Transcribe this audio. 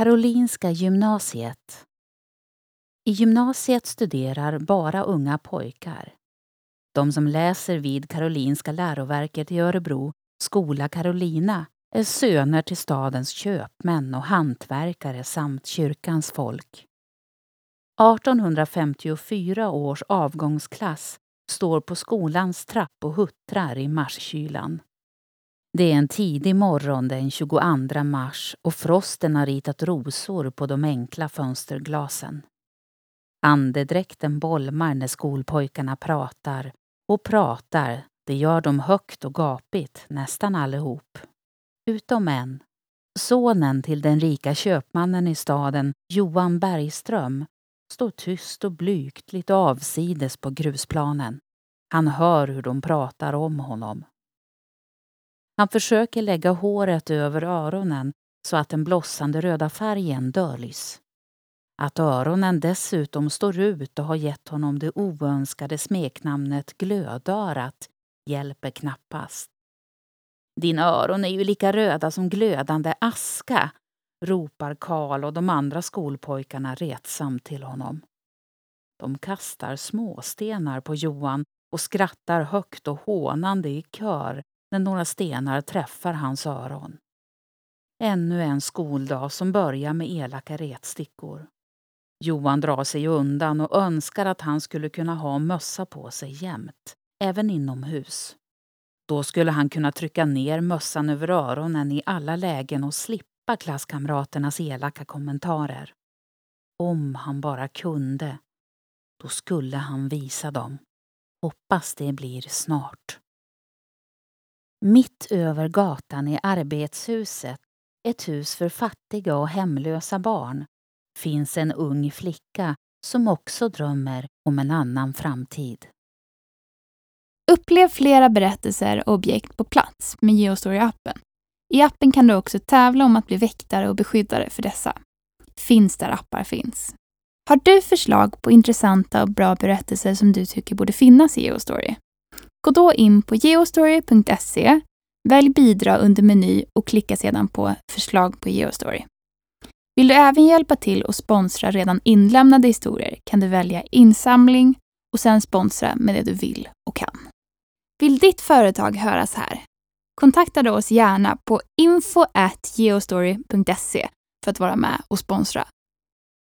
Karolinska gymnasiet. I gymnasiet studerar bara unga pojkar. De som läser vid Karolinska läroverket i Örebro, Skola Karolina, är söner till stadens köpmän och hantverkare samt kyrkans folk. 1854 års avgångsklass står på skolans trapp och huttrar i marskylan. Det är en tidig morgon den 22 mars och frosten har ritat rosor på de enkla fönsterglasen. Andedräkten bolmar när skolpojkarna pratar och pratar, det gör de högt och gapigt, nästan allihop. Utom en. Sonen till den rika köpmannen i staden, Johan Bergström, står tyst och blygt lite avsides på grusplanen. Han hör hur de pratar om honom. Han försöker lägga håret över öronen så att den blossande röda färgen döljs. Att öronen dessutom står ut och har gett honom det oönskade smeknamnet Glödörat hjälper knappast. Dina öron är ju lika röda som glödande aska, ropar Karl och de andra skolpojkarna retsamt till honom. De kastar småstenar på Johan och skrattar högt och hånande i kör när några stenar träffar hans öron. Ännu en skoldag som börjar med elaka retstickor. Johan drar sig undan och önskar att han skulle kunna ha mössa på sig jämt, även inomhus. Då skulle han kunna trycka ner mössan över öronen i alla lägen och slippa klasskamraternas elaka kommentarer. Om han bara kunde. Då skulle han visa dem. Hoppas det blir snart. Mitt över gatan i arbetshuset, ett hus för fattiga och hemlösa barn, finns en ung flicka som också drömmer om en annan framtid. Upplev flera berättelser och objekt på plats med Geostory-appen. I appen kan du också tävla om att bli väktare och beskyddare för dessa. Finns där appar finns. Har du förslag på intressanta och bra berättelser som du tycker borde finnas i Geostory? Gå då in på geostory.se, välj bidra under meny och klicka sedan på förslag på Geostory. Vill du även hjälpa till och sponsra redan inlämnade historier kan du välja insamling och sen sponsra med det du vill och kan. Vill ditt företag höras här? Kontakta då oss gärna på info.geostory.se för att vara med och sponsra